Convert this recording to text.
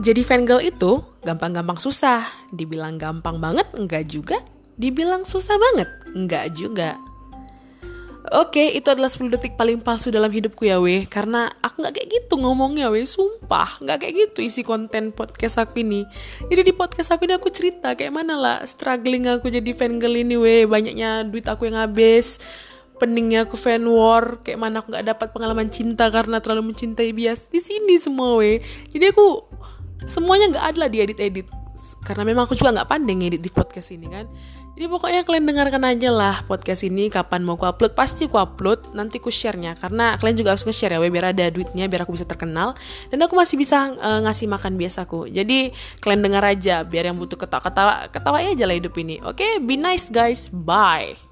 Jadi fangirl itu gampang-gampang susah. Dibilang gampang banget, enggak juga. Dibilang susah banget, enggak juga. Oke, itu adalah 10 detik paling palsu dalam hidupku ya weh Karena aku gak kayak gitu ngomongnya weh Sumpah, gak kayak gitu isi konten podcast aku ini Jadi di podcast aku ini aku cerita Kayak mana lah struggling aku jadi fangirl ini weh Banyaknya duit aku yang habis peningnya aku fan war kayak mana aku gak dapat pengalaman cinta karena terlalu mencintai bias di sini semua weh jadi aku semuanya nggak ada lah di edit edit karena memang aku juga nggak pandai ngedit di podcast ini kan? Jadi pokoknya kalian dengarkan aja lah podcast ini kapan mau aku upload. Pasti aku upload nanti aku share-nya. Karena kalian juga harus nge-share ya weh biar ada duitnya biar aku bisa terkenal. Dan aku masih bisa uh, ngasih makan biasaku jadi kalian dengar aja biar yang butuh ketawa ketawa ketawa aja lah hidup ini. Oke okay? be nice guys. Bye